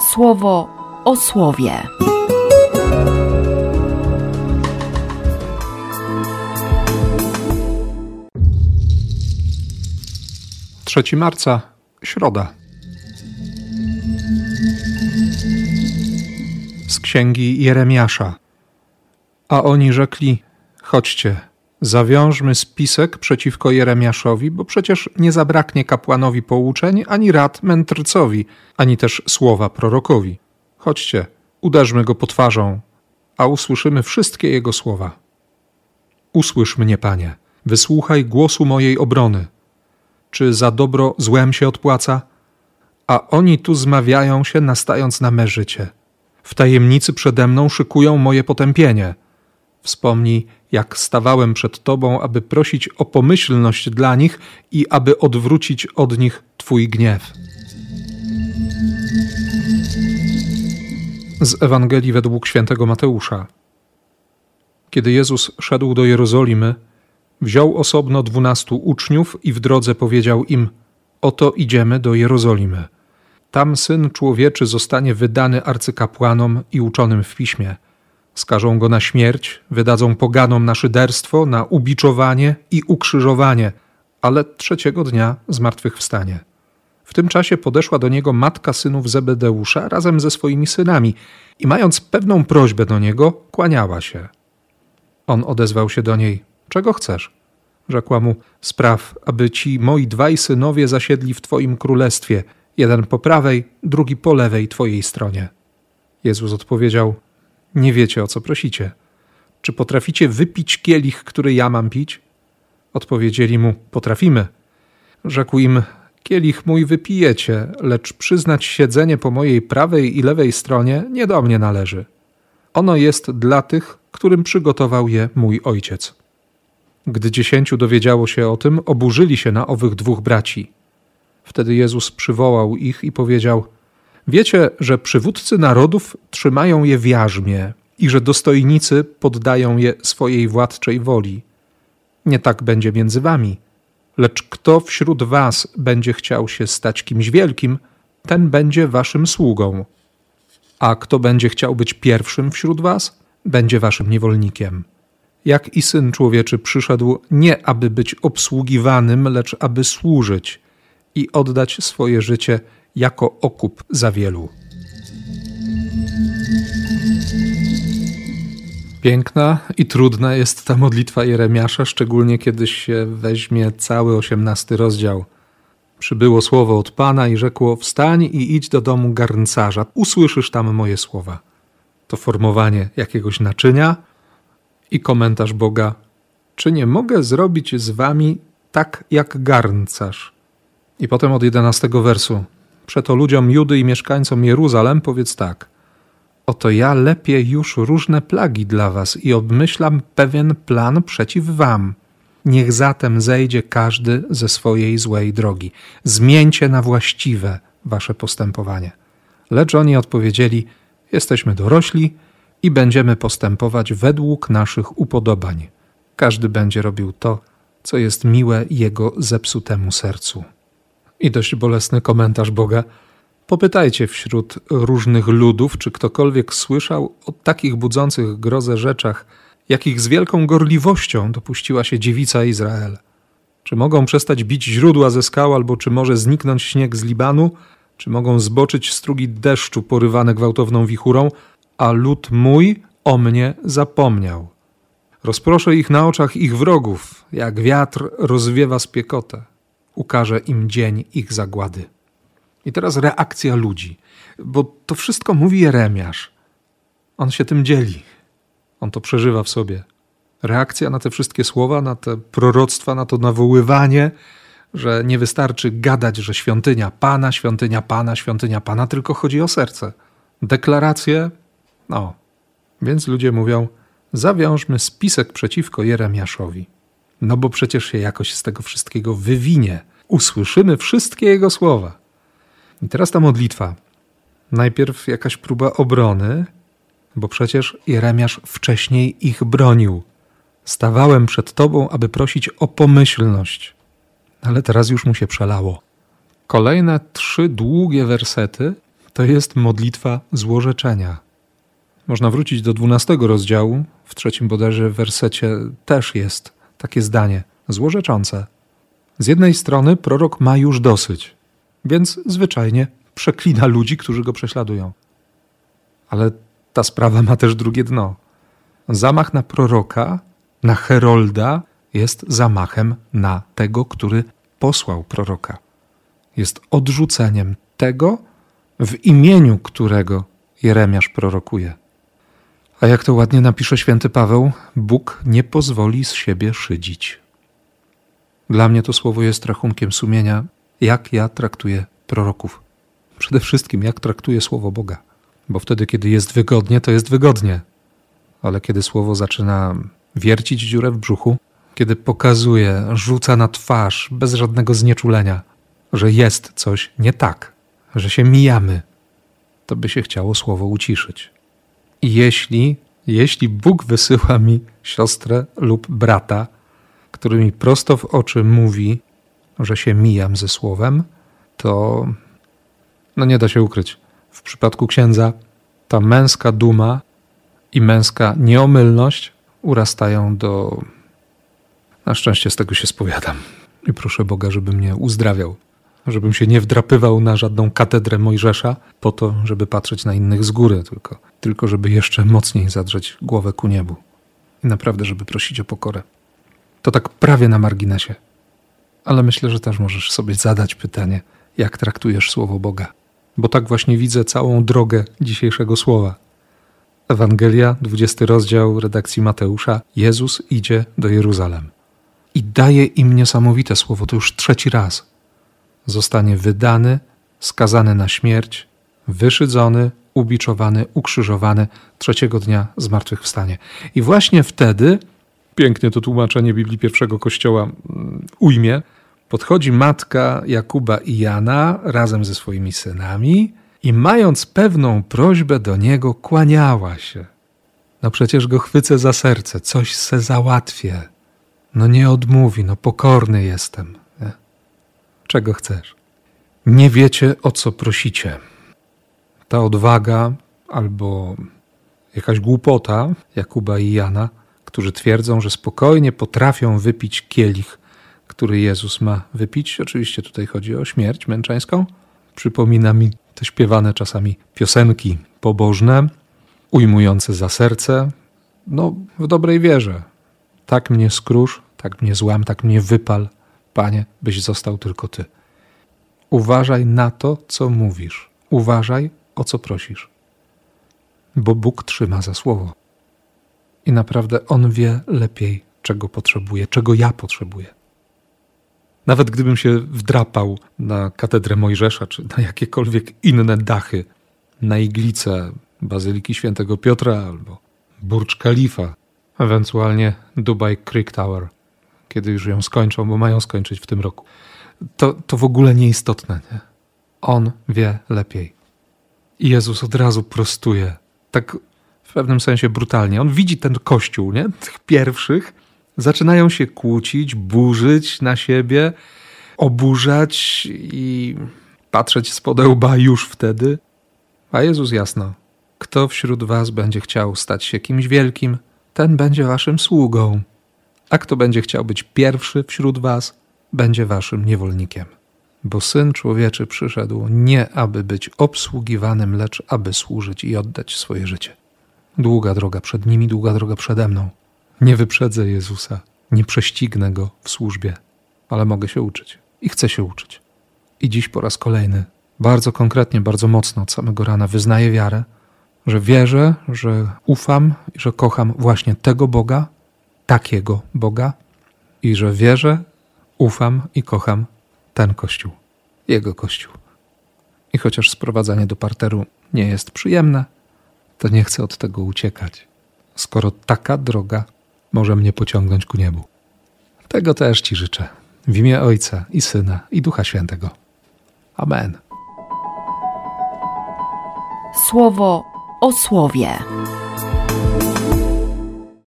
słowo o słowie. 3 marca, środa. Z księgi Jeremiasza. A oni rzekli: Chodźcie, zawiążmy spisek przeciwko Jeremiaszowi, bo przecież nie zabraknie kapłanowi pouczeń, ani rad mędrcowi, ani też słowa prorokowi. Chodźcie, uderzmy go po twarzą, a usłyszymy wszystkie jego słowa. Usłysz mnie, panie, wysłuchaj głosu mojej obrony czy za dobro złem się odpłaca? A oni tu zmawiają się, nastając na me życie. W tajemnicy przede mną szykują moje potępienie. Wspomnij, jak stawałem przed Tobą, aby prosić o pomyślność dla nich i aby odwrócić od nich Twój gniew. Z Ewangelii według świętego Mateusza. Kiedy Jezus szedł do Jerozolimy, wziął osobno dwunastu uczniów i w drodze powiedział im: Oto idziemy do Jerozolimy. Tam syn człowieczy zostanie wydany arcykapłanom i uczonym w piśmie. Skażą go na śmierć, wydadzą poganom na szyderstwo, na ubiczowanie i ukrzyżowanie, ale trzeciego dnia zmartwychwstanie. W tym czasie podeszła do niego matka synów Zebedeusza razem ze swoimi synami i mając pewną prośbę do niego, kłaniała się. On odezwał się do niej: Czego chcesz? Rzekła mu: Spraw, aby ci moi dwaj synowie zasiedli w Twoim królestwie, jeden po prawej, drugi po lewej Twojej stronie. Jezus odpowiedział: Nie wiecie, o co prosicie. Czy potraficie wypić kielich, który ja mam pić? Odpowiedzieli mu: Potrafimy. Rzekł im: Kielich mój wypijecie, lecz przyznać siedzenie po mojej prawej i lewej stronie nie do mnie należy. Ono jest dla tych, którym przygotował je mój ojciec. Gdy dziesięciu dowiedziało się o tym, oburzyli się na owych dwóch braci. Wtedy Jezus przywołał ich i powiedział: Wiecie, że przywódcy narodów trzymają je w jarzmie i że dostojnicy poddają je swojej władczej woli. Nie tak będzie między wami. Lecz kto wśród was będzie chciał się stać kimś wielkim, ten będzie waszym sługą. A kto będzie chciał być pierwszym wśród was, będzie waszym niewolnikiem jak i syn człowieczy przyszedł nie aby być obsługiwanym, lecz aby służyć i oddać swoje życie jako okup za wielu. Piękna i trudna jest ta modlitwa Jeremiasza, szczególnie kiedy się weźmie cały osiemnasty rozdział. Przybyło słowo od Pana i rzekło: Wstań i idź do domu garncarza, usłyszysz tam moje słowa. To formowanie jakiegoś naczynia, i komentarz Boga: Czy nie mogę zrobić z wami tak jak garncarz? I potem od jedenastego wersu. Przeto ludziom Judy i mieszkańcom Jeruzalem powiedz tak. Oto ja lepiej już różne plagi dla was i obmyślam pewien plan przeciw wam. Niech zatem zejdzie każdy ze swojej złej drogi. Zmieńcie na właściwe wasze postępowanie. Lecz oni odpowiedzieli: Jesteśmy dorośli, i będziemy postępować według naszych upodobań. Każdy będzie robił to, co jest miłe jego zepsutemu sercu. I dość bolesny komentarz Boga. Popytajcie wśród różnych ludów, czy ktokolwiek słyszał o takich budzących grozę rzeczach, jakich z wielką gorliwością dopuściła się dziewica Izrael. Czy mogą przestać bić źródła ze skał, albo czy może zniknąć śnieg z Libanu, czy mogą zboczyć strugi deszczu porywane gwałtowną wichurą, a lud mój o mnie zapomniał. Rozproszę ich na oczach ich wrogów, jak wiatr rozwiewa spiekotę. Ukaże im dzień ich zagłady. I teraz reakcja ludzi, bo to wszystko mówi Jeremiasz. On się tym dzieli. On to przeżywa w sobie. Reakcja na te wszystkie słowa, na te proroctwa, na to nawoływanie, że nie wystarczy gadać, że świątynia Pana, świątynia Pana, świątynia Pana, tylko chodzi o serce. Deklaracje no, więc ludzie mówią, zawiążmy spisek przeciwko Jeremiaszowi. No bo przecież się jakoś z tego wszystkiego wywinie. Usłyszymy wszystkie jego słowa. I teraz ta modlitwa. Najpierw jakaś próba obrony, bo przecież Jeremiasz wcześniej ich bronił. Stawałem przed tobą, aby prosić o pomyślność. Ale teraz już mu się przelało. Kolejne trzy długie wersety To jest modlitwa złorzeczenia. Można wrócić do dwunastego rozdziału. W trzecim bodajże wersecie też jest takie zdanie złorzeczące. Z jednej strony prorok ma już dosyć, więc zwyczajnie przeklina ludzi, którzy go prześladują. Ale ta sprawa ma też drugie dno. Zamach na proroka, na herolda, jest zamachem na tego, który posłał proroka. Jest odrzuceniem tego, w imieniu którego Jeremiasz prorokuje. A jak to ładnie napisze święty Paweł, Bóg nie pozwoli z siebie szydzić. Dla mnie to słowo jest rachunkiem sumienia, jak ja traktuję proroków. Przede wszystkim, jak traktuję słowo Boga. Bo wtedy, kiedy jest wygodnie, to jest wygodnie. Ale kiedy słowo zaczyna wiercić dziurę w brzuchu, kiedy pokazuje, rzuca na twarz bez żadnego znieczulenia, że jest coś nie tak, że się mijamy, to by się chciało słowo uciszyć. Jeśli, jeśli Bóg wysyła mi siostrę lub brata, który mi prosto w oczy mówi, że się mijam ze słowem, to no nie da się ukryć. W przypadku księdza ta męska duma i męska nieomylność urastają do. Na szczęście z tego się spowiadam. I proszę Boga, żeby mnie uzdrawiał, żebym się nie wdrapywał na żadną katedrę Mojżesza po to, żeby patrzeć na innych z góry, tylko, tylko żeby jeszcze mocniej zadrzeć głowę ku niebu. I naprawdę, żeby prosić o pokorę. To tak prawie na marginesie. Ale myślę, że też możesz sobie zadać pytanie, jak traktujesz słowo Boga. Bo tak właśnie widzę całą drogę dzisiejszego słowa. Ewangelia, 20 rozdział redakcji Mateusza. Jezus idzie do Jeruzalem i daje im niesamowite słowo, to już trzeci raz. Zostanie wydany, skazany na śmierć, wyszydzony, ubiczowany, ukrzyżowany, trzeciego dnia zmartwychwstanie. I właśnie wtedy pięknie to tłumaczenie Biblii pierwszego kościoła mm, ujmie, podchodzi matka Jakuba i Jana razem ze swoimi synami i mając pewną prośbę do niego, kłaniała się. No przecież go chwycę za serce, coś se załatwię. No nie odmówi, no pokorny jestem. Czego chcesz? Nie wiecie, o co prosicie. Ta odwaga albo jakaś głupota Jakuba i Jana którzy twierdzą, że spokojnie potrafią wypić kielich, który Jezus ma wypić. Oczywiście tutaj chodzi o śmierć męczeńską. Przypomina mi te śpiewane czasami piosenki pobożne, ujmujące za serce, no w dobrej wierze. Tak mnie skrusz, tak mnie złam, tak mnie wypal, Panie, byś został tylko Ty. Uważaj na to, co mówisz. Uważaj, o co prosisz. Bo Bóg trzyma za słowo. I naprawdę On wie lepiej, czego potrzebuje, czego ja potrzebuję. Nawet gdybym się wdrapał na katedrę Mojżesza, czy na jakiekolwiek inne dachy, na iglicę Bazyliki Świętego Piotra albo Burcz Khalifa, ewentualnie Dubai Creek Tower, kiedy już ją skończą, bo mają skończyć w tym roku. To, to w ogóle nieistotne. Nie? On wie lepiej. I Jezus od razu prostuje, tak w pewnym sensie brutalnie. On widzi ten kościół, nie? tych pierwszych, zaczynają się kłócić, burzyć na siebie, oburzać i patrzeć z podełba już wtedy. A Jezus jasno, kto wśród was będzie chciał stać się kimś wielkim, ten będzie waszym sługą. A kto będzie chciał być pierwszy wśród was, będzie waszym niewolnikiem. Bo syn człowieczy przyszedł nie aby być obsługiwanym, lecz aby służyć i oddać swoje życie. Długa droga przed nimi, długa droga przede mną. Nie wyprzedzę Jezusa, nie prześcignę go w służbie, ale mogę się uczyć i chcę się uczyć. I dziś po raz kolejny, bardzo konkretnie, bardzo mocno od samego rana wyznaję wiarę, że wierzę, że ufam i że kocham właśnie tego Boga, takiego Boga i że wierzę, ufam i kocham ten Kościół, Jego Kościół. I chociaż sprowadzanie do parteru nie jest przyjemne, to nie chcę od tego uciekać, skoro taka droga może mnie pociągnąć ku niebu. Tego też Ci życzę. W imię Ojca i Syna i Ducha Świętego. Amen. Słowo o słowie.